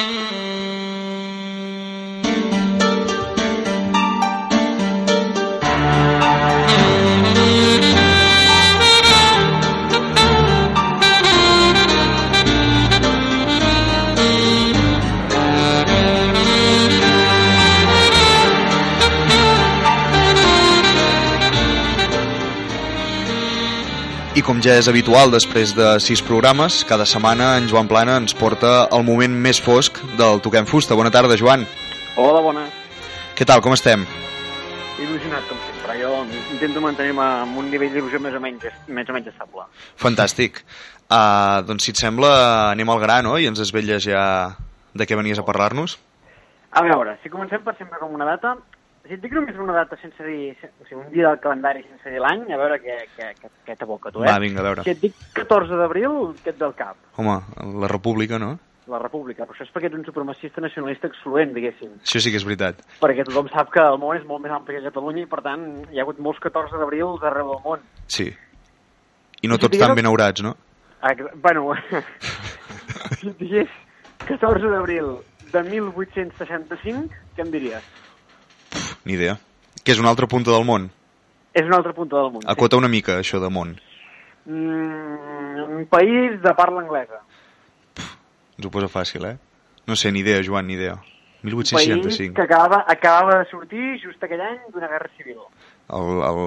I com ja és habitual, després de sis programes, cada setmana en Joan Plana ens porta el moment més fosc del Toquem Fusta. Bona tarda, Joan. Hola, bona. Què tal, com estem? Il·lusionat, com sempre. Jo intento mantenir-me amb un nivell d'il·lusió més o menys, més o menys estable. Fantàstic. Uh, doncs, si et sembla, anem al gra, no? I ens desvelles ja de què venies a parlar-nos. A veure, si comencem per sempre com una data, si et dic només una data sense dir, o sigui, un dia del calendari sense dir l'any, a veure què, què, què, què t'aboca tu, eh? Va, vinga, a veure. Si et dic 14 d'abril, què et ve al cap? Home, la república, no? La república, però això és perquè ets un supremacista nacionalista excloent, diguéssim. Això sí que és veritat. Perquè tothom sap que el món és molt més ampli que Catalunya i, per tant, hi ha hagut molts 14 d'abril arreu del món. Sí. I no tots tan ben aurats, no? Ex- Bueno, si et digués 14 d'abril de 1865, què em diries? Ni idea. Que és una altra punta del món? És una altra punta del món. sí. Acota una mica, això de món. Mm, un país de parla anglesa. Ens ho posa fàcil, eh? No sé, ni idea, Joan, ni idea. Un país 1865. que acabava, acabava de sortir just aquell any d'una guerra civil. El, el,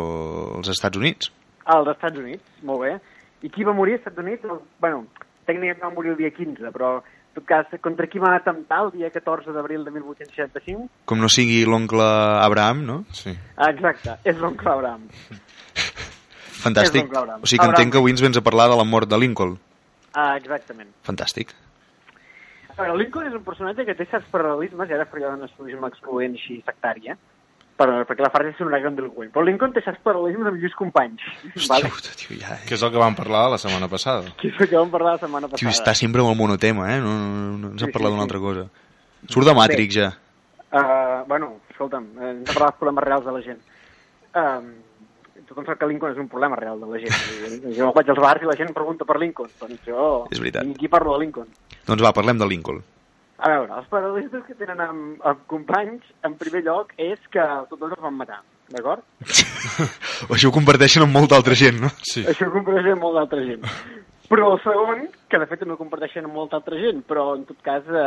els Estats Units. Als Estats Units, molt bé. I qui va morir als Estats Units? El, bueno, tècnicament va morir el dia 15, però en tot cas, contra qui va atemptar el dia 14 d'abril de 1865? Com no sigui l'oncle Abraham, no? Sí. Exacte, és l'oncle Abraham. Fantàstic. Abraham. O sigui que Abraham. entenc que avui ens vens a parlar de la mort de Lincoln. Ah, exactament. Fantàstic. A veure, Lincoln és un personatge que té certs paral·lelismes, i ara faré un estudisme excloent així sectari, eh? Per, perquè la frase és una gran delinqüent. Però Lincoln té certs paral·lelismes amb lluís companys. vale? Puta, tio, ja, Que és el que vam parlar la setmana passada. Que és el que vam parlar la setmana tio, passada. està sempre amb el monotema, eh? No, no, no ens Sí, ha parlat sí, d'una sí. altra cosa. Surt de Matrix, ja. Uh, bueno, escolta'm, eh, hem de parlar dels problemes reals de la gent. Uh, tothom sap que Lincoln és un problema real de la gent. Jo vaig als bars i la gent pregunta per Lincoln. Doncs jo... És veritat. Aquí parlo de Lincoln. Doncs va, parlem de Lincoln. A veure, els paral·lelismes que tenen amb, amb companys, en primer lloc, és que tots dos els van matar, d'acord? Això ho comparteixen amb molta altra gent, no? Sí. Això ho comparteixen amb molta altra gent. Però el segon, que de fet no ho comparteixen amb molta altra gent, però en tot cas, eh,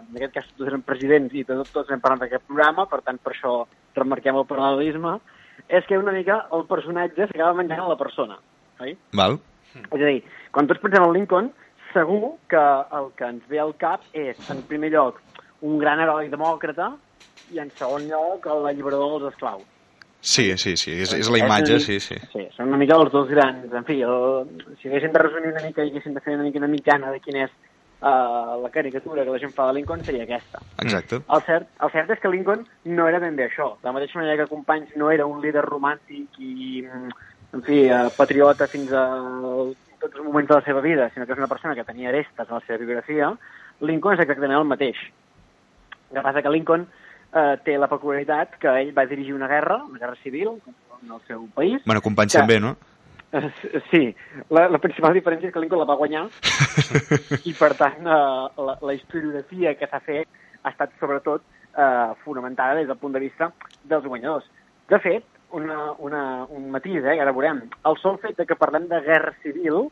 en aquest cas tots eren presidents i de tot tots hem parlat d'aquest programa, per tant per això remarquem el paral·lelisme, és que una mica el personatge s'acaba menjant a la persona. Oi? Val? És a dir, quan tots pensem en Lincoln, segur que el que ens ve al cap és, en primer lloc, un gran heroi demòcrata i, en segon lloc, l'alliberador dels esclaus. Sí, sí, sí, és, és la imatge, sí, sí. Sí, són una mica els dos grans. En fi, el, si haguéssim de resumir una mica i haguéssim de fer una mica una mitjana de quina és uh, la caricatura que la gent fa de Lincoln, seria aquesta. Exacte. El cert, el cert és que Lincoln no era ben bé això. De la mateixa manera que Companys no era un líder romàntic i, mm, en fi, eh, patriota fins a tots els moments de la seva vida, sinó que és una persona que tenia arestes en la seva biografia, Lincoln és exactament el mateix. El que passa que Lincoln eh, té la peculiaritat que ell va dirigir una guerra, una guerra civil, en el seu país. Bueno, companys que- també, no? Sí, la, la principal diferència és que Lincoln la va guanyar i, per tant, eh, la, la historiografia que s'ha fet ha estat, sobretot, eh, fonamentada des del punt de vista dels guanyadors. De fet, una, una, un matís, eh, que ara veurem, el sol fet de que parlem de guerra civil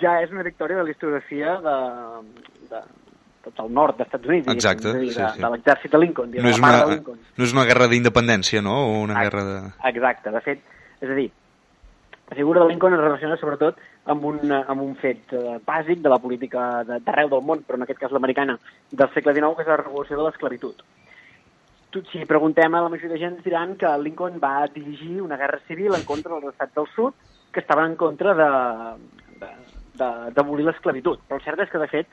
ja és una victòria de la historiografia de, de, tot el nord dels Estats Units, Exacte, dir, sí, de, sí. de l'exèrcit de Lincoln, No és una, de Lincoln. no és una guerra d'independència, no? O una Ah, guerra de... Exacte, de fet, és a dir, la figura de Lincoln es relaciona sobretot amb un, amb un fet eh, bàsic de la política d'arreu del món, però en aquest cas l'americana, del segle XIX, que és la revolució de l'esclavitud. Tu, si preguntem a la majoria de gent, diran que Lincoln va dirigir una guerra civil en contra dels estats del sud que estaven en contra d'abolir l'esclavitud. Però el cert és que, de fet,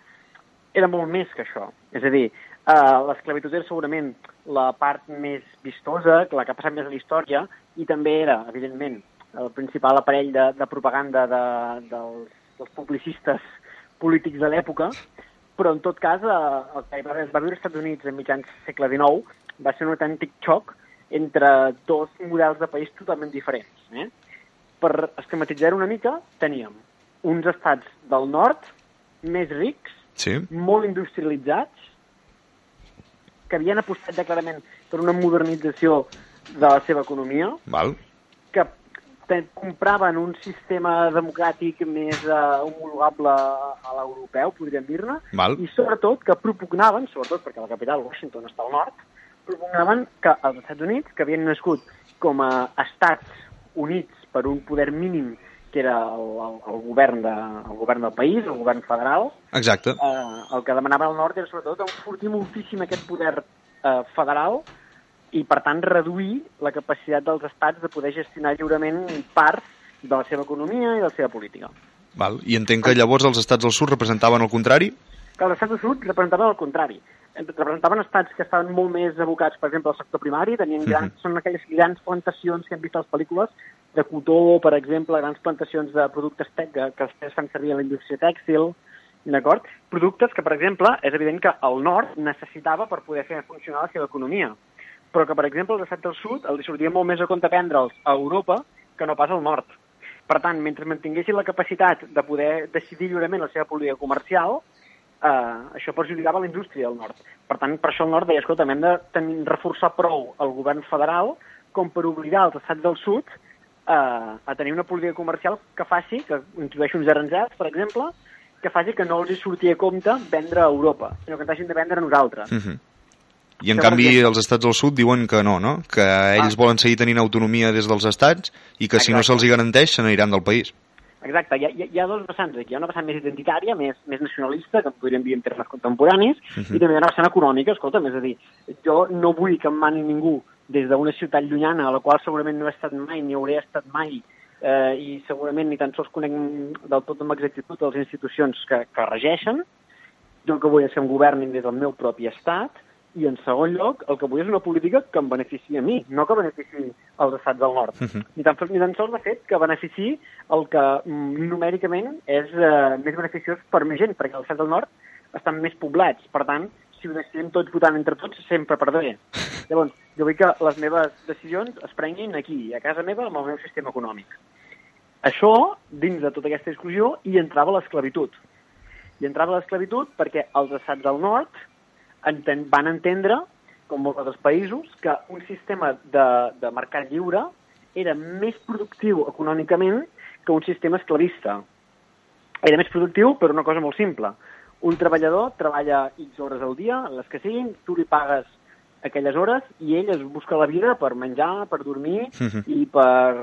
era molt més que això. És a dir, eh, l'esclavitud era segurament la part més vistosa, la que ha passat més a la història, i també era, evidentment, el principal aparell de, de propaganda de, dels, dels publicistes polítics de l'època, però en tot cas eh, el que va viure als Estats Units en mitjans segle XIX va ser un autèntic xoc entre dos models de país totalment diferents. Eh? Per esquematitzar una mica, teníem uns estats del nord més rics, Sí? molt industrialitzats, que havien apostat ja clarament per una modernització de la seva economia, Val? que compraven un sistema democràtic més uh, homologable a l'europeu, podríem dir-ne, i sobretot que propugnaven, sobretot perquè la capital, Washington, està al nord, propugnaven que els Estats Units, que havien nascut com a estats units per un poder mínim que era el, el, el, govern, de, el govern del país, el govern federal, Exacte. eh, el que demanava el nord era sobretot enfortir moltíssim aquest poder eh, federal i, per tant, reduir la capacitat dels estats de poder gestionar lliurement part de la seva economia i de la seva política. Val. I entenc que llavors els estats del sud representaven el contrari? Que els estats del sud representaven el contrari. Representaven estats que estaven molt més abocats, per exemple, al sector primari, tenien grans, Mhm. són aquelles grans plantacions que hem vist a les pel·lícules, de cotó, per exemple, grans plantacions de productes tec, que, que després fan servir a la indústria tèxtil, d'acord? Productes que, per exemple, és evident que el nord necessitava per poder fer funcionar la seva economia, però que, per exemple, als estats del sud els sortia molt més a compte prendre'ls a Europa que no pas al nord. Per tant, mentre mantinguessin la capacitat de poder decidir lliurement la seva política comercial, eh, això perjudicava la indústria del nord. Per tant, per això el nord deia, escolta, hem de tenir, reforçar prou el govern federal com per obligar els estats del sud eh, a tenir una política comercial que faci, que introdueixi uns aranjats, per exemple, que faci que no els hi surti a compte vendre a Europa, sinó que ens hagin de vendre a nosaltres. Uh -huh. I en canvi els estats del sud diuen que no, no? Que ells Ah. volen seguir tenint autonomia des dels estats i que si no Exacte. se'ls hi garanteix se n'aniran del país. Exacte, hi ha, hi ha- dos vessants aquí. Hi ha una vessant més identitària, més, més nacionalista, que podríem dir en termes contemporanis, Mhm. i també hi ha una vessant econòmica, escolta'm, és a dir, jo no vull que em mani ningú des d'una ciutat llunyana a la qual segurament no he estat mai, ni hauré estat mai, eh, i segurament ni tan sols conec del tot amb exactitud les institucions que, que regeixen. Jo el que vull és que em governin des del meu propi estat, i en segon lloc, el que vull és una política que em beneficiï a mi, no que beneficiï als estats del nord. Mhm. Ni tan, ni tan sols, de fet, que beneficiï el que mm, numèricament és eh, més beneficiós per més gent, perquè els estats del nord estan més poblats. Per tant, si ho decidim tots votant entre tots, sempre perdré. Llavors, jo vull que les meves decisions es prenguin aquí, a casa meva, amb el meu sistema econòmic. Això, dins de tota aquesta discussió, hi entrava l'esclavitud. Hi entrava l'esclavitud perquè els estats del nord enten, van entendre, com molts altres països, que un sistema de, de mercat lliure era més productiu econòmicament que un sistema esclavista. Era més productiu per una cosa molt simple. Un treballador treballa X hores al dia, les que siguin, tu li pagues aquelles hores i ell es busca la vida per menjar, per dormir Mhm. i per,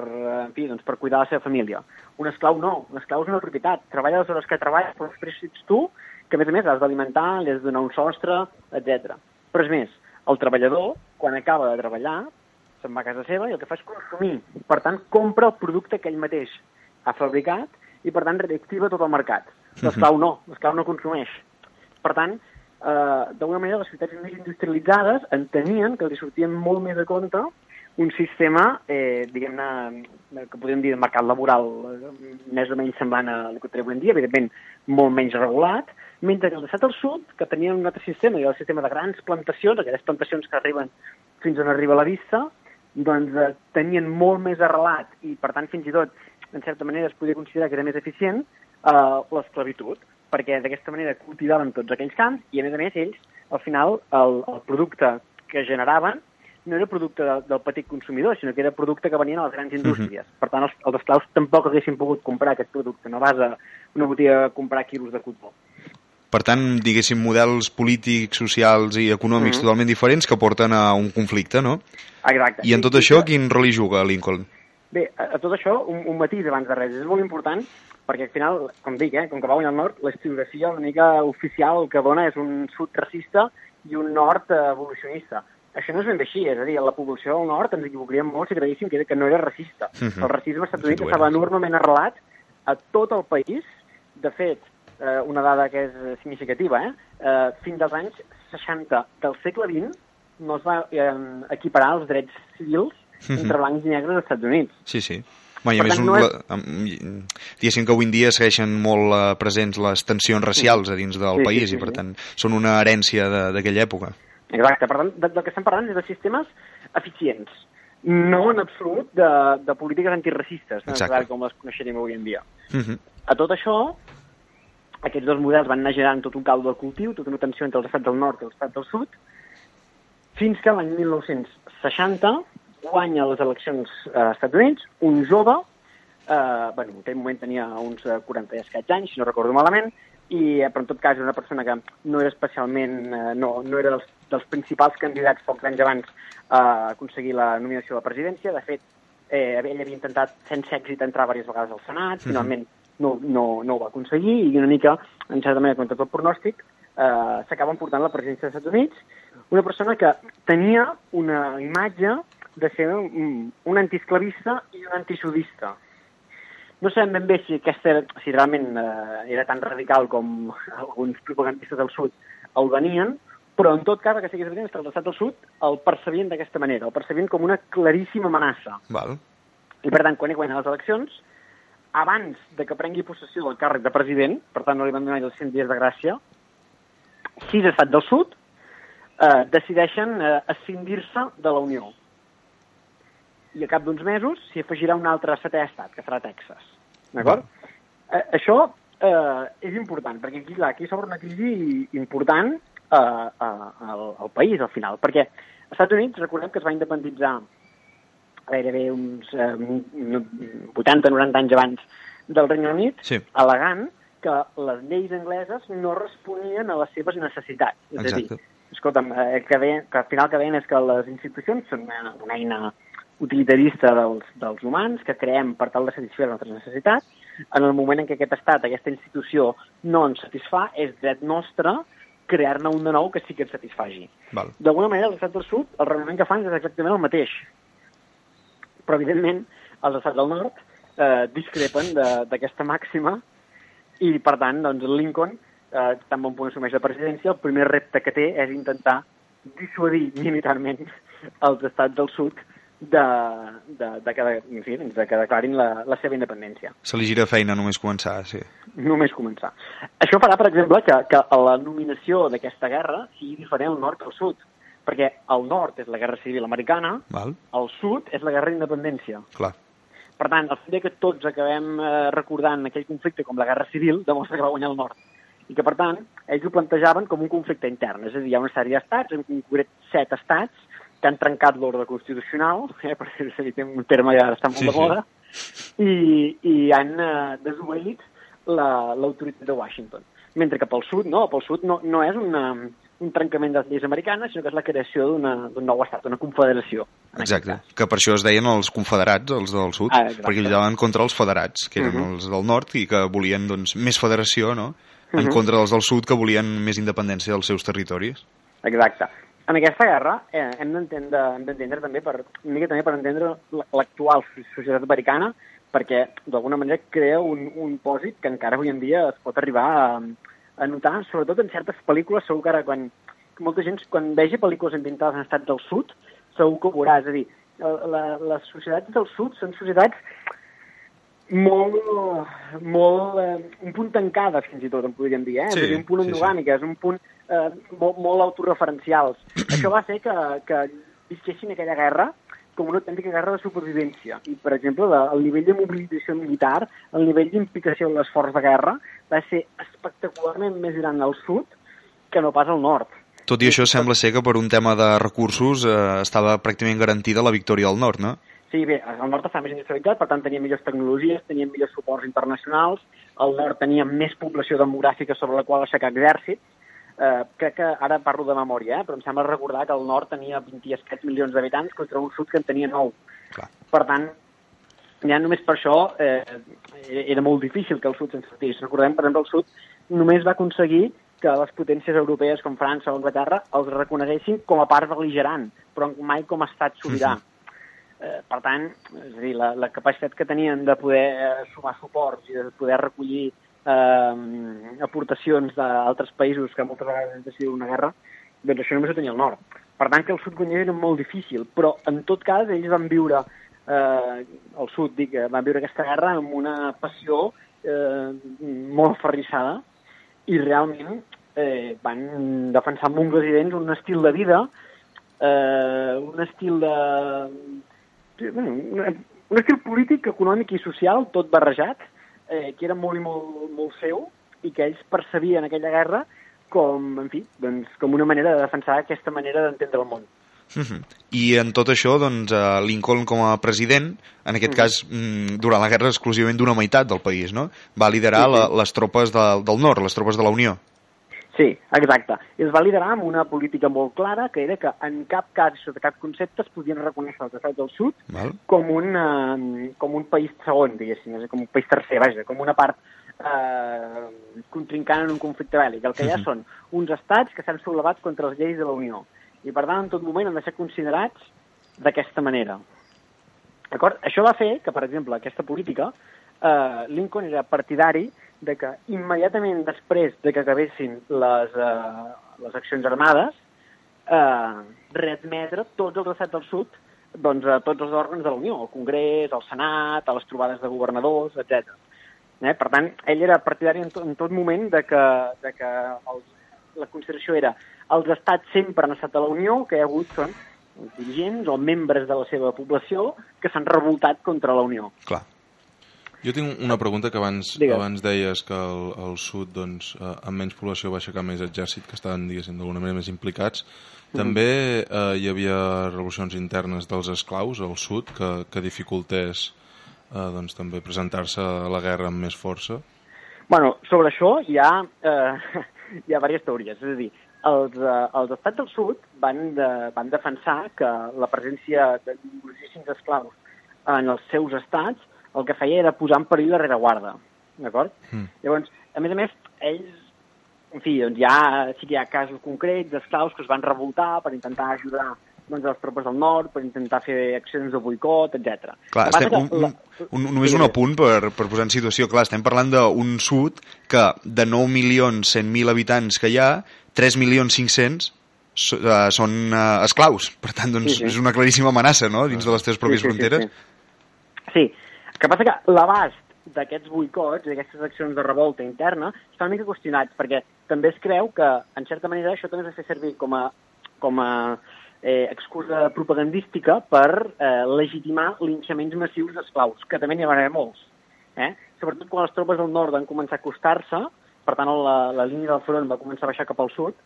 en fi, doncs, per cuidar la seva família. Un esclau no, un esclau és una propietat. Treballa les hores que treballa, però després ets tu, que a més a més has d'alimentar, li has de donar un sostre, etc. Però és més, el treballador, quan acaba de treballar, se'n va a casa seva i el que fa és consumir. Per tant, compra el producte que ell mateix ha fabricat i, per tant, reactiva tot el mercat. L'esclau no, l'esclau no consumeix. Per tant, eh, d'alguna manera, les ciutats més industrialitzades entenien que els sortien molt més a compte un sistema, eh, diguem-ne, que podríem dir de mercat laboral eh, més o menys semblant al que tenim avui en dia, evidentment molt menys regulat, mentre que els estats del sud, que tenien un altre sistema, i el sistema de grans plantacions, aquelles plantacions que arriben fins on arriba la vista, doncs eh, tenien molt més arrelat i, per tant, fins i tot, en certa manera, es podia considerar que era més eficient eh, l'esclavitud, perquè d'aquesta manera cultivaven tots aquells camps i, a més a més, ells, al final, el, el producte que generaven no era producte de, del petit consumidor, sinó que era producte que venien a les grans indústries. Per tant, els, els esclaus tampoc haguessin pogut comprar aquest producte. No vas a una botiga a comprar quilos de cotó. Per tant, diguéssim, models polítics, socials i econòmics Mhm. totalment diferents que porten a un conflicte, no? Exacte. I en tot I- això, i- quin rol hi juga Lincoln? Bé, a, a tot això, un, un matís abans de res. És molt important perquè al final, com dic, eh, com que va guanyar el nord, la historiografia una mica oficial que dona és un sud racista i un nord evolucionista. Això no és ben bé així, és a dir, la població del nord ens equivocaríem molt si creguéssim que, era- que no era racista. Mhm. El racisme als Estats Units estava sí. enormement arrelat a tot el país. De fet, eh, una dada que és significativa, eh, eh, fins als anys 60 del segle XX no es va eh, equiparar els drets civils Mhm. entre blancs i negres als Estats Units. Sí, sí. Bueno, i a més, tant, no és- la, diguéssim que avui en dia segueixen molt eh, presents les tensions racials a dins del Sí, sí, país sí, i, per sí. tant, són una herència d'aquella època. Exacte, per tant, de- del que estem parlant és de sistemes eficients, no en absolut de, de polítiques antiracistes, tal com les coneixeríem avui en dia. Uh -huh. A tot això, aquests dos models van anar generant tot un caldo de cultiu, tota una tensió entre els estats del nord i els estats del sud, fins que l'any 1960 guanya les eleccions als Estats Units un jove, eh, bueno, en aquell moment tenia uns 40 i escaig anys, si no recordo malament, i, eh, però en tot cas era una persona que no era especialment, eh, no, no era dels, dels principals candidats pocs anys abans a aconseguir la nominació a la presidència. De fet, eh, ell havia intentat sense èxit entrar diverses vegades al Senat, mm -hmm. No, no, no ho va aconseguir i una mica, en certa manera, contra tot pronòstic, eh, s'acaba portant la presidència dels Estats Units, una persona que tenia una imatge de ser un, un antiesclavista i un antisudista. No sabem ben bé si, aquesta, si realment eh, era tan radical com alguns propagandistes del sud el venien, però en tot cas el que sí que és evident és que els estats del sud el percebien d'aquesta manera, el percebien com una claríssima amenaça. Val. I per tant, quan ell guanya les eleccions, abans de que prengui possessió del càrrec de president, per tant no li van donar els 100 dies de gràcia, sis estats del sud eh, decideixen eh, escindir-se de la Unió. I a cap d'uns mesos s'hi afegirà un altre setè estat, que serà Texas. D'acord? Eh, això eh, és important, perquè aquí, clar, aquí s'obre una crisi important eh, eh, al, al país, al final, perquè als Estats Units, recordem que es va independitzar gairebé uns eh, 80-90 anys abans del Regne Unit, sí. alegant que les lleis angleses no responien a les seves necessitats. És Exacte. a dir, escolta'm, eh, que, deien, que al final que deien és que les institucions són una, una eina utilitarista dels, dels humans que creem per tal de satisfer les nostres necessitats. En el moment en què aquest estat, aquesta institució, no ens satisfà, és dret nostre crear-ne un de nou que sí que ens satisfaci. Val. D'alguna manera, els estats del sud, el raonament que fan és exactament el mateix. Però, evidentment, els estats del nord eh, discrepen d'aquesta màxima i, per tant, doncs, Lincoln, eh, tan bon punt assumeix la presidència, el primer repte que té és intentar dissuadir militarment els estats del sud de, de, de, que, en fi, doncs, de que declarin la, la seva independència Se li gira feina només començar, sí. només començar. Això farà, per exemple, que, que la nominació d'aquesta guerra sigui diferent al nord que al sud, perquè el nord és la guerra civil americana, Val? el sud és la guerra d'independència. Clar. Per tant, el fet que tots acabem eh, recordant aquell conflicte com la guerra civil demostra que va guanyar el nord. I que, per tant, ells ho plantejaven com un conflicte intern. És a dir, hi ha una sèrie d'estats, en concret set estats, que han trencat l'ordre constitucional, eh, a dir, un terme ja està molt Sí, de sí. moda, i, i han eh, desobeït la- l'autoritat de Washington. Mentre que pel sud, no, pel sud no, no és una, un trencament de les lleis americanes, sinó que és la creació d'una- d'un nou estat, una confederació. Exacte. Que per això es deien els confederats, els del sud, Ah, exacte. perquè lluitaven contra els federats, que eren Mhm. els del nord i que volien doncs, més federació, no? En Mhm. contra dels del sud, que volien més independència dels seus territoris. Exacte. En aquesta guerra eh, hem d'entendre també per una mica també per entendre l'actual societat americana perquè d'alguna manera crea un, un pòsit que encara avui en dia es pot arribar a, a notar, sobretot en certes pel·lícules, segur que ara quan molta gent quan vegi pel·lícules ambientades en estats del sud, segur que ho veurà, és a dir, la, les societats del sud són societats molt, molt eh, un punt tancada fins i tot, en podríem dir, eh? Sí, és dir, un punt sí, sí. endogàmiques, un punt eh, molt, molt autorreferencials. Això va fer que, que visquessin aquella guerra com una autèntica guerra de supervivència. I, per exemple, la, el nivell de mobilització militar, el nivell d'implicació en l'esforç de guerra, va ser espectacularment més gran al sud que no pas al nord. Tot i això sembla ser que per un tema de recursos eh, estava pràcticament garantida la victòria del nord, no? Sí, bé, el nord estava més industrialitzat, per tant tenia millors tecnologies, tenia millors suports internacionals, el nord tenia més població demogràfica sobre la qual aixecar exèrcits, eh, crec que ara parlo de memòria, eh, però em sembla recordar que el nord tenia 20 i escaig milions d'habitants contra un sud que en tenia 9. Clar. Per tant, ja només per això eh, era molt difícil que el sud se'n sortís. Recordem, per exemple, el sud només va aconseguir que les potències europees com França o Anglaterra els reconeguessin com a part beligerant, però mai com a estat sobirà. Eh, per tant, és a dir, la, la capacitat que tenien de poder eh, sumar suports i de poder recollir eh, aportacions d'altres països que moltes vegades han decidit una guerra, doncs això només ho tenia el nord. Per tant, que el sud guanyés era molt difícil, però en tot cas ells van viure, eh, el sud, dic, eh, van viure aquesta guerra amb una passió eh, molt aferrissada i realment eh, van defensar amb ungles i dents un estil de vida, eh, un estil de... bueno, un estil polític, econòmic i social, tot barrejat, eh, que era molt i molt, molt seu i que ells percebien aquella guerra com, en fi, doncs, com una manera de defensar aquesta manera d'entendre el món. Uh -huh. I en tot això, doncs, Lincoln com a president, en aquest uh -huh. cas, mm, durant la guerra exclusivament d'una meitat del país, no? Va liderar sí, sí. La, les tropes de, del nord, les tropes de la Unió. Sí, exacte. I es va liderar amb una política molt clara, que era que en cap cas, sota cap concepte, es podien reconèixer els Estats del Sud Val. com un, uh, com un país segon, diguéssim, com un país tercer, vaja, com una part eh, contrincant en un conflicte bèl·lic. El que hi ha són uns estats que s'han sublevat contra les lleis de la Unió i, per tant, en tot moment han de ser considerats d'aquesta manera. D'acord? Això va fer que, per exemple, aquesta política, eh, Lincoln era partidari de que immediatament després de que acabessin les, eh, les accions armades, eh, readmetre tots els estats del sud doncs, a tots els òrgans de la Unió, el Congrés, el Senat, a les trobades de governadors, etc. Eh? Per tant, ell era partidari en, to, en tot moment de que, de que els, la consideració era els estats sempre han estat a la Unió, que hi ha hagut són dirigents o membres de la seva població que s'han revoltat contra la Unió. Clar. Jo tinc una pregunta que abans, Digues. abans deies que al, al sud, doncs, eh, amb menys població va aixecar més exèrcit, que estaven, diguéssim, d'alguna manera més implicats. Mm. També eh, hi havia revolucions internes dels esclaus al sud que, que dificultés eh, doncs, també presentar-se a la guerra amb més força? Bueno, sobre això hi ha, eh, hi ha diverses teories. És a dir, els, eh, els estats del sud van, de, van defensar que la presència de nombrosíssims esclaus en els seus estats el que feia era posar en perill la rereguarda. D'acord? Mm. Llavors, a més a més, ells en fi, doncs hi ha, sí que hi ha casos concrets d'esclaus que es van revoltar per intentar ajudar doncs, les tropes del nord per intentar fer accions de boicot, etc. Clar, estem, un, un, un, només un apunt per, per posar en situació. Clar, estem parlant d'un sud que de 9 milions 100.000 habitants que hi ha, 3 milions 500 uh, són uh, esclaus. Per tant, doncs, sí, sí. és una claríssima amenaça, no?, dins de les teves pròpies sí, sí, fronteres. Sí, sí. sí. El que passa que l'abast d'aquests boicots, d'aquestes accions de revolta interna, està una mica qüestionats, perquè també es creu que, en certa manera, això també es fa servir com a, com a eh, excusa propagandística per eh, legitimar linxaments massius d'esclaus, que també n'hi haver molts. Eh? Sobretot quan les tropes del nord van començar a acostar-se, per tant la, la línia del front va començar a baixar cap al sud,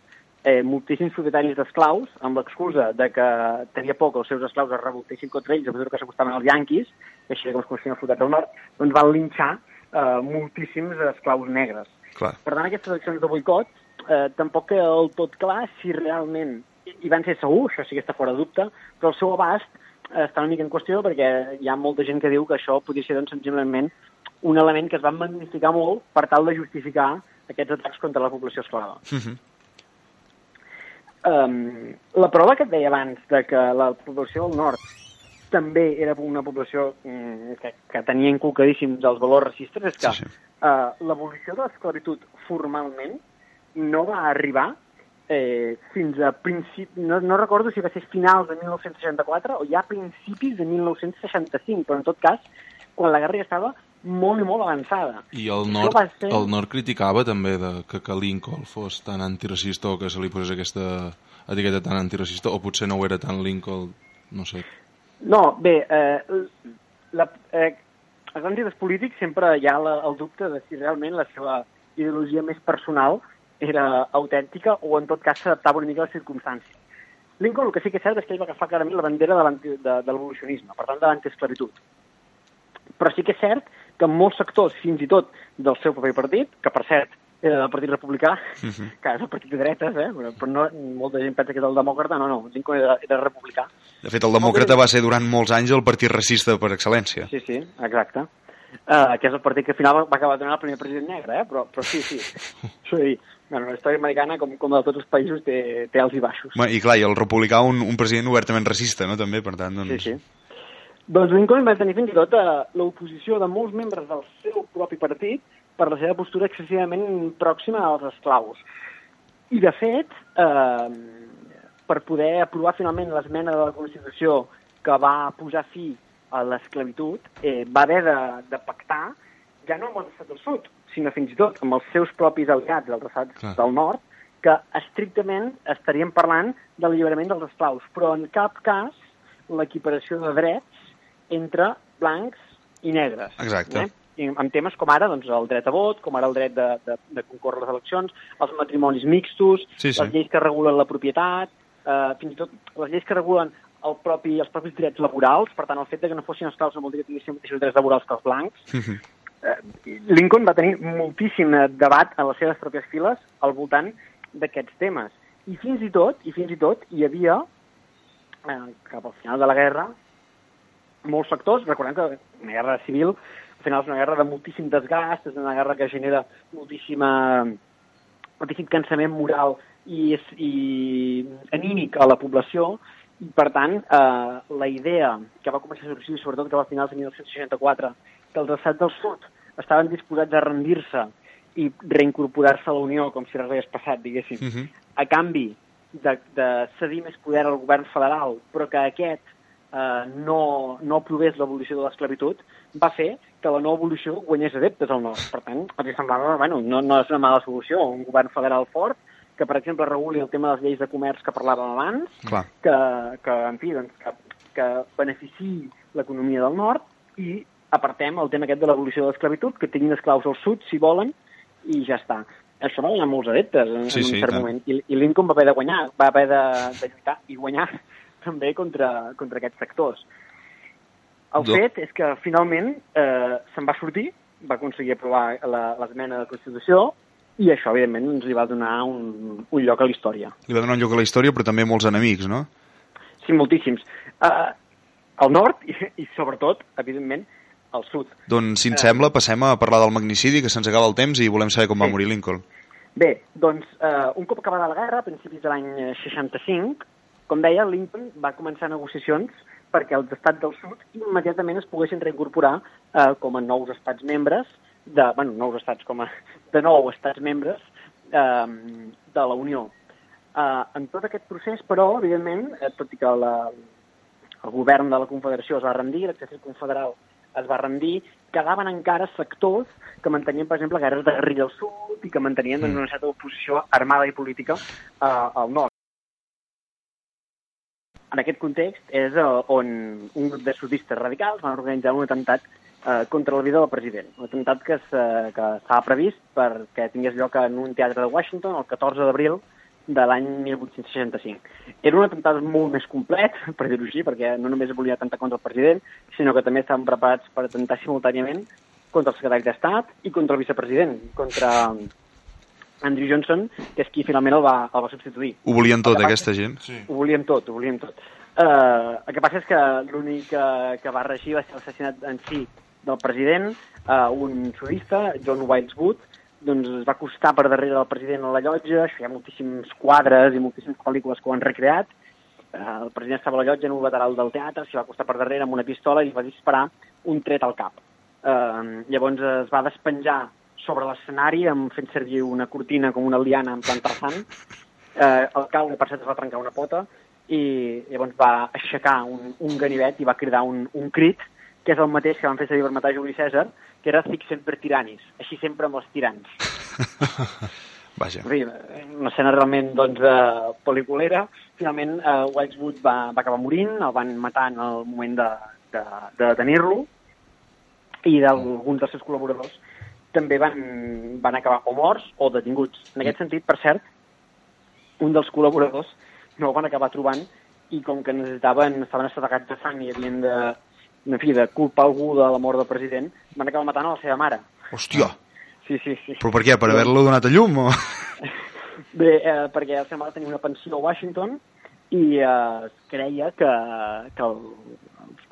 eh, moltíssims propietaris d'esclaus, amb l'excusa de que tenia por que els seus esclaus es revoltessin contra ells, a mesura que s'acostaven als yanquis, així com es coneixien els soldats del nord, doncs van linxar eh, moltíssims esclaus negres. Clar. Per tant, aquestes accions de boicot eh, tampoc queda del tot clar si realment i van ser segur, això sí que està fora de dubte, però el seu abast eh, està una mica en qüestió perquè hi ha molta gent que diu que això podria ser doncs, senzillament un element que es va magnificar molt per tal de justificar aquests atacs contra la població esclava. Uh -huh. Um, la prova que et deia abans de que la població del nord també era una població um, que, que tenia inculcadíssims els valors racistes és que sí, sí. Uh, l'evolució de l'esclavitud formalment no va arribar eh, fins a principi... No, no recordo si va ser finals de 1964 o ja principis de 1965, però en tot cas, quan la guerra ja estava molt i molt avançada. I el nord, ser... el nord criticava també de que, que Lincoln fos tan antiracista o que se li posés aquesta etiqueta tan antiracista, o potser no ho era tan Lincoln, no sé. No, bé, eh, la, eh, als grans polítics sempre hi ha la, el dubte de si realment la seva ideologia més personal era autèntica o en tot cas s'adaptava una mica a les circumstàncies. Lincoln el que sí que és cert és que ell va agafar clarament la bandera de l'evolucionisme, per tant de l'antiesclavitud. Però sí que és cert que molts sectors, fins i tot del seu propi partit, que per cert era del Partit Republicà, uh mhm. -huh. que és el partit de dretes, eh? però no, molta gent pensa que és el demòcrata, no, no, Lincoln era, era republicà. De fet, el demòcrata va ser durant molts anys el partit racista per excel·lència. Sí, sí, exacte. Uh, que és el partit que al final va acabar donant el primer president negre, eh? però, però sí, sí. sí. Bueno, la història americana, com, com de tots els països, té, té alts i baixos. I clar, i el republicà un, un president obertament racista, no?, també, per tant, doncs... Sí, sí. Doncs Lincoln va tenir fins i tot uh, l'oposició de molts membres del seu propi partit per la seva postura excessivament pròxima als esclaus. I, de fet, eh, per poder aprovar finalment l'esmena de la Constitució que va posar fi a l'esclavitud, eh, va haver de, de pactar ja no amb els estats del sud, sinó fins i tot amb els seus propis aliats, els estats Clar. del nord, que estrictament estaríem parlant de l'alliberament dels esclaus, però en cap cas l'equiparació de drets entre blancs i negres. Exacte. Eh? I amb temes com ara doncs, el dret a vot, com ara el dret de, de, de concórrer a les eleccions, els matrimonis mixtos, sí, sí. les lleis que regulen la propietat, eh, fins i tot les lleis que regulen el propi, els propis drets laborals, per tant, el fet de que no fossin esclaus no vol dir que tinguessin mateixos drets laborals que els blancs. Uh -huh. eh, Lincoln va tenir moltíssim debat a les seves pròpies files al voltant d'aquests temes. I fins i tot, i fins i tot, hi havia, eh, cap al final de la guerra, molts factors, recordem que una guerra civil al final és una guerra de moltíssim desgast, és una guerra que genera moltíssima, moltíssim cansament moral i, i anímic a la població, i, per tant, eh, la idea que va començar a sorgir, sobretot que va a finals de 1964, que els estats del sud estaven disposats a rendir-se i reincorporar-se a la Unió com si res hagués passat, diguéssim, uh mhm. -huh. a canvi de, de cedir més poder al govern federal, però que aquest eh, no, no aprovés l'abolició de l'esclavitud, va fer que la no abolició guanyés adeptes al nord. Per tant, els semblava, bueno, no, no és una mala solució, un govern federal fort que, per exemple, reguli el tema de les lleis de comerç que parlàvem abans, Clar. que, que, en fi, doncs, que, que beneficiï l'economia del nord i apartem el tema aquest de l'evolució de l'esclavitud, que tinguin esclaus al sud, si volen, i ja està. Això va guanyar molts adeptes en, sí, en un sí, cert tant. moment. I, I Lincoln va haver de guanyar, va haver de, de lluitar i guanyar també contra, contra aquests sectors. El Do... fet és que finalment eh, se'n va sortir, va aconseguir aprovar l'esmena de la Constitució i això, evidentment, ens li va donar un, un lloc a la història. Li va donar un lloc a la història, però també molts enemics, no? Sí, moltíssims. Uh, al nord i, i, sobretot, evidentment, al sud. Doncs, si ens uh, sembla, passem a parlar del magnicidi, que se'ns acaba el temps i volem saber com sí. va morir Lincoln. Bé, doncs, uh, un cop acabada la guerra, a principis de l'any 65, com deia, Lincoln va començar negociacions perquè els estats del sud immediatament es poguessin reincorporar uh, com a nous estats membres de, bueno, nous estats com a, de nou estats membres eh, de la Unió. Eh, en tot aquest procés, però, evidentment, eh, tot i que la, el govern de la Confederació es va rendir, l'exèrcit confederal es va rendir, quedaven encara sectors que mantenien, per exemple, guerres de guerrilla al sud i que mantenien doncs, mm. una certa oposició armada i política eh, al nord. En aquest context és eh, on un grup de sudistes radicals van organitzar un atemptat eh, contra la vida del president. Un atemptat que estava previst perquè tingués lloc en un teatre de Washington el 14 d'abril de l'any 1865. Era un atemptat molt més complet, per dir-ho així, perquè no només volia atemptar contra el president, sinó que també estaven preparats per atemptar simultàniament contra el secretari d'Estat i contra el vicepresident, contra Andrew Johnson, que és qui finalment el va, el va substituir. Ho volien tot, aquesta gent? Sí. Ho volien tot, ho volien tot. Uh, el que passa és que l'únic que, que va regir va ser l'assassinat en si del president, uh, un sudista, John Wilkes doncs es va acostar per darrere del president a la llotja, això hi ha moltíssims quadres i moltíssimes pel·lícules que ho han recreat, uh, el president estava a la llotja en un lateral del teatre, s'hi va acostar per darrere amb una pistola i li va disparar un tret al cap. Uh, llavors es va despenjar sobre l'escenari fent servir una cortina com una liana en plan tarzan. Uh, el caure, per cert, es va trencar una pota i llavors va aixecar un, un ganivet i va cridar un, un crit que és el mateix que van fer servir per matar Juli César, que era Sic sempre tiranis, així sempre amb els tirans. Vaja. En fi, una escena realment doncs, uh, pel·liculera. Finalment, uh, Wedgwood va, va acabar morint, el van matar en el moment de, de, de detenir-lo, i d'alguns dels seus col·laboradors també van, van acabar o morts o detinguts. En aquest sentit, per cert, un dels col·laboradors no el van acabar trobant i com que necessitaven, estaven assedegats de sang i havien de, en fi, de culpar algú de la mort del president, van acabar matant a la seva mare. Hòstia! Sí, sí, sí. Però per què? Per haver-lo donat a llum? O... Bé, eh, perquè la seva mare tenia una pensió a Washington i eh, creia que, que el,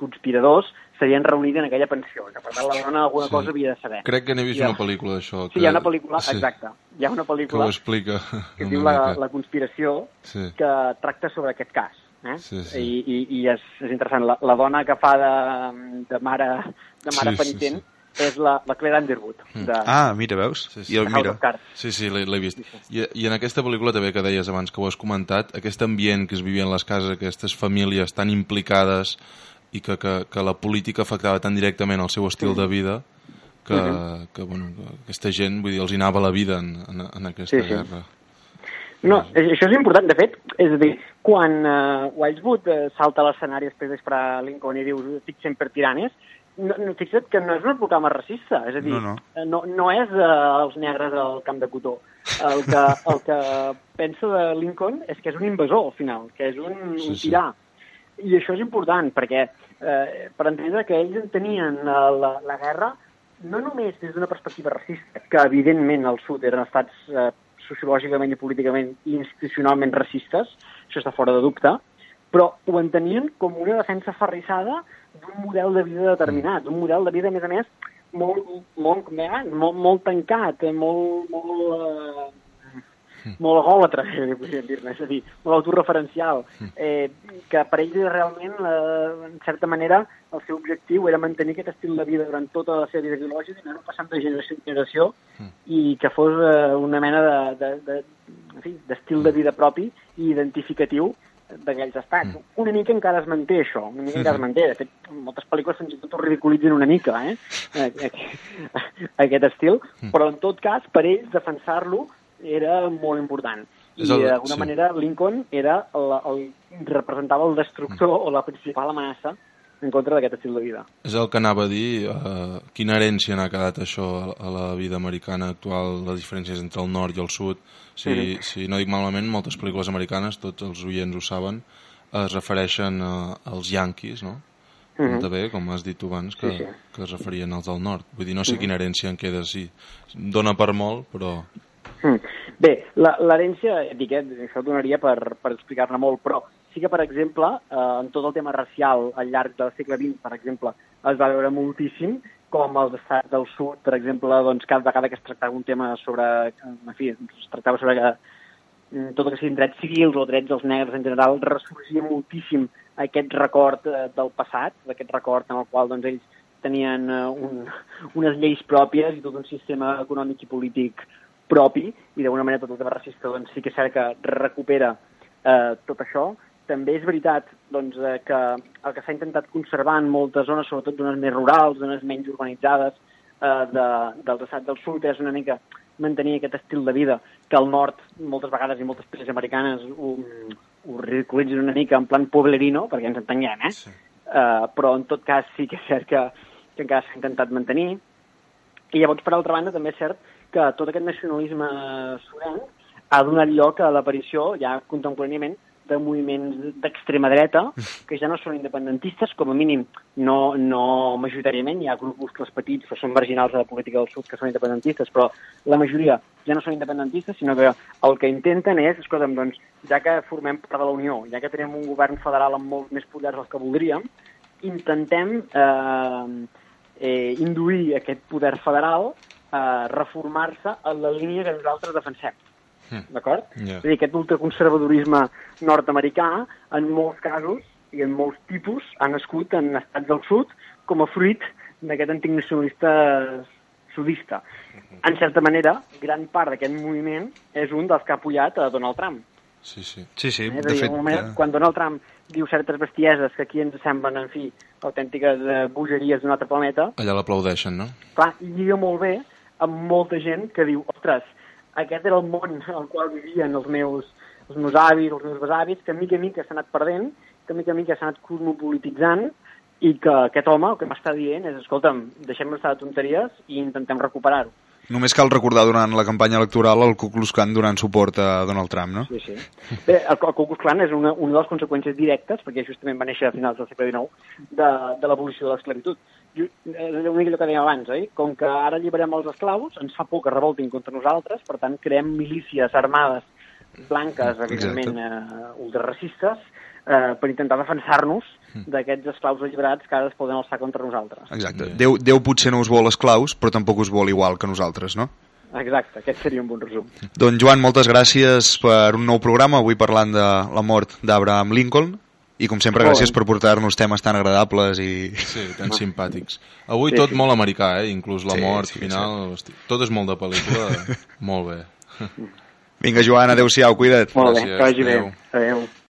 conspiradors s'havien reunit en aquella pensió, que per tant la dona alguna sí. cosa havia de saber. Crec que n'he vist ja. una pel·lícula d'això. Que... Sí, hi ha una pel·lícula, sí. exacte. Hi ha una pel·lícula que, ho explica que diu la, la conspiració, sí. que tracta sobre aquest cas. Eh? Sí, sí. I, i, i és, és interessant. La, la dona que fa de, de mare, de mare sí, penitent sí, sí. és la, la Claire Underwood. Mm. De, ah, mira, veus? Sí, sí. I el mira. Sí, sí, l'he vist. I, I en aquesta pel·lícula també que deies abans, que ho has comentat, aquest ambient que es vivia en les cases, aquestes famílies tan implicades i que, que, que la política afectava tan directament el seu estil de vida que, uh -huh. que, bueno, que aquesta gent, vull dir, els hi anava la vida en, en, en aquesta sí, sí. guerra. No, això és important. De fet, és a dir, quan uh, Wildwood uh, salta a l'escenari després d'esperar Lincoln i diu estic sempre tiranes, no, no, fixa't que no és una proclama racista, és a dir, no, no. Eh, no, no és uh, els negres al camp de cotó. El que, el que pensa de Lincoln és que és un invasor, al final, que és un, sí, un tirà. Sí. I això és important, perquè eh, per entendre que ells entenien uh, la, la guerra no només des d'una perspectiva racista, que evidentment al sud eren estats eh, sociològicament i políticament i institucionalment racistes, això està fora de dubte, però ho entenien com una defensa ferrissada d'un model de vida determinat, un model de vida, a més a més, molt, molt, molt, molt tancat, eh, molt, molt, eh, molt egòlatra, podríem dir-ne, és a dir, molt autorreferencial, eh, que per ells realment, eh, en certa manera, el seu objectiu era mantenir aquest estil de vida durant tota la seva vida i anar passant de generació en generació i que fos eh, una mena de, de, de, en fi, d'estil de vida propi i identificatiu d'aquells estats. Mm. Una mica encara es manté això, una mica encara es manté. De fet, moltes pel·lícules fins i tot ho ridiculitzen una mica, eh? aquest estil, mm. però en tot cas, per ells, defensar-lo era molt important. I d'alguna sí. manera Lincoln era el, el, representava el destructor mm. o la principal amenaça en contra d'aquest estil de vida. És el que anava a dir, uh, quina herència n'ha quedat això a la vida americana actual, les diferències entre el nord i el sud. Si, mm -hmm. si no dic malament, moltes pel·lícules americanes, tots els oients ho saben, es refereixen uh, als yanquis, no? Mm -hmm. també, com has dit tu abans, que, sí, sí. que es referien als del nord. Vull dir, no sé mm -hmm. quina herència en queda, sí. Dona per molt, però... Mm. Bé, l'herència, eh, això donaria per, per explicar-ne molt, però sí que, per exemple, eh, en tot el tema racial al llarg del segle XX, per exemple, es va veure moltíssim com els estats del sud, per exemple, doncs, cada vegada que es tractava un tema sobre... En fi, es tractava sobre que, mm, tot el que siguin drets civils o drets dels negres en general, ressorgia moltíssim aquest record eh, del passat, d'aquest record en el qual doncs, ells tenien eh, un, unes lleis pròpies i tot un sistema econòmic i polític propi, i d'alguna manera tot el tema racista doncs, sí que és cert que recupera eh, tot això, també és veritat doncs, eh, que el que s'ha intentat conservar en moltes zones, sobretot zones més rurals, zones menys urbanitzades eh, de, dels estats del sud, és una mica mantenir aquest estil de vida que al nord, moltes vegades i moltes pel·lis americanes ho, ho ridiculitzen una mica en plan poblerino, perquè ens entenguem, eh? Sí. Uh, però en tot cas sí que és cert que, que encara s'ha intentat mantenir. I llavors, per altra banda, també és cert que tot aquest nacionalisme sudanc ha donat lloc a l'aparició, ja contemporàniament, de moviments d'extrema dreta que ja no són independentistes, com a mínim no, no majoritàriament, hi ha grupuscles petits que són marginals de la política del sud que són independentistes, però la majoria ja no són independentistes, sinó que el que intenten és, escolta'm, doncs, ja que formem part de la Unió, ja que tenim un govern federal amb molts més poders dels que voldríem, intentem eh, eh, induir aquest poder federal a reformar-se en la línia que nosaltres defensem Mm. D'acord? Yeah. És a dir, aquest ultraconservadorisme nord-americà, en molts casos i en molts tipus, ha nascut en estats del sud com a fruit d'aquest antic nacionalista sudista. Mm-hmm. En certa manera, gran part d'aquest moviment és un dels que ha apoyat a Donald Trump. Sí, sí. sí, sí. Eh? De dir, fet, moment, ja... quan Donald Trump diu certes bestieses que aquí ens semblen, en fi, autèntiques eh, bogeries d'un altre planeta... Allà l'aplaudeixen, no? Clar, i lliga molt bé amb molta gent que diu, ostres, aquest era el món el qual vivien els meus, els meus avis, els meus besavis, que mica a mica s'ha anat perdent, que mica a mica s'ha anat cosmopolititzant, i que aquest home el que m'està dient és, escolta'm, deixem d'estar de tonteries i intentem recuperar-ho. Només cal recordar durant la campanya electoral el Ku Klux Klan donant suport a Donald Trump, no? Sí, sí. Bé, el, el Ku Klux Klan és una, una de les conseqüències directes, perquè justament va néixer a finals del segle XIX, de, de l'abolició de l'esclavitud és una mica allò que dèiem abans, oi? Com que ara alliberem els esclaus, ens fa por que revoltin contra nosaltres, per tant, creem milícies armades blanques, evidentment, eh, ultraracistes, eh, per intentar defensar-nos. D'aquests esclaus alliberats que ara es poden alçar contra nosaltres. Exacte. Déu, Déu potser no us vol esclaus, però tampoc us vol igual que nosaltres, no? Exacte, aquest seria un bon resum. Doncs Joan, moltes gràcies per un nou programa, avui parlant de la mort d'Abraham Lincoln. I com sempre, gràcies per portar-nos temes tan agradables i... Sí, tan simpàtics. Avui sí, tot sí. molt americà, eh? Inclús la sí, mort sí, final. Sí. Tot és molt de pel·lícula. molt bé. Vinga, Joan, adeu-siau, cuida't. Molt bé, que vagi bé. Adéu.